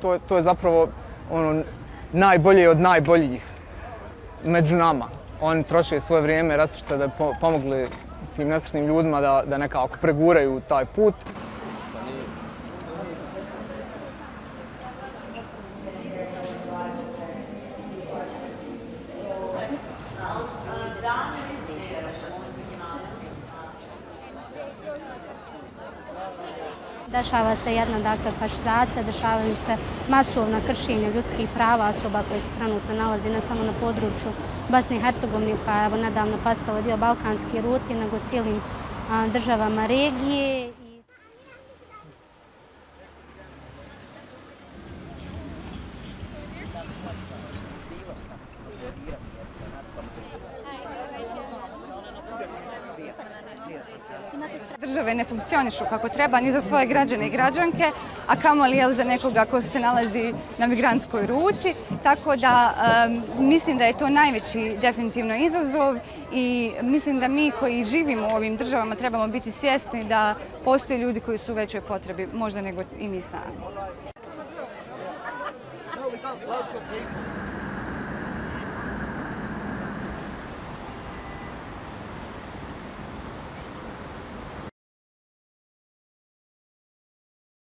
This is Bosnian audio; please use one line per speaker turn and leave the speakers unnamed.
To, to je zapravo ono, najbolje od najboljih među nama. Oni troše svoje vrijeme, rastušte da pomogli tim nesretnim ljudima da, da nekako preguraju taj put.
Dešava se jedna dakle, fašizacija, dešavaju se masovna kršenja ljudskih prava osoba koje se trenutno nalazi ne samo na području Bosne i Hercegovine, koja je nedavno postala dio balkanske ruti, nego cijelim državama regije.
Države ne funkcionišu kako treba ni za svoje građane i građanke, a kamo li za nekoga ko se nalazi na migrantskoj ruti. Tako da mislim da je to najveći definitivno izazov i mislim da mi koji živimo u ovim državama trebamo biti svjesni da postoje ljudi koji su u većoj potrebi, možda nego i mi sami.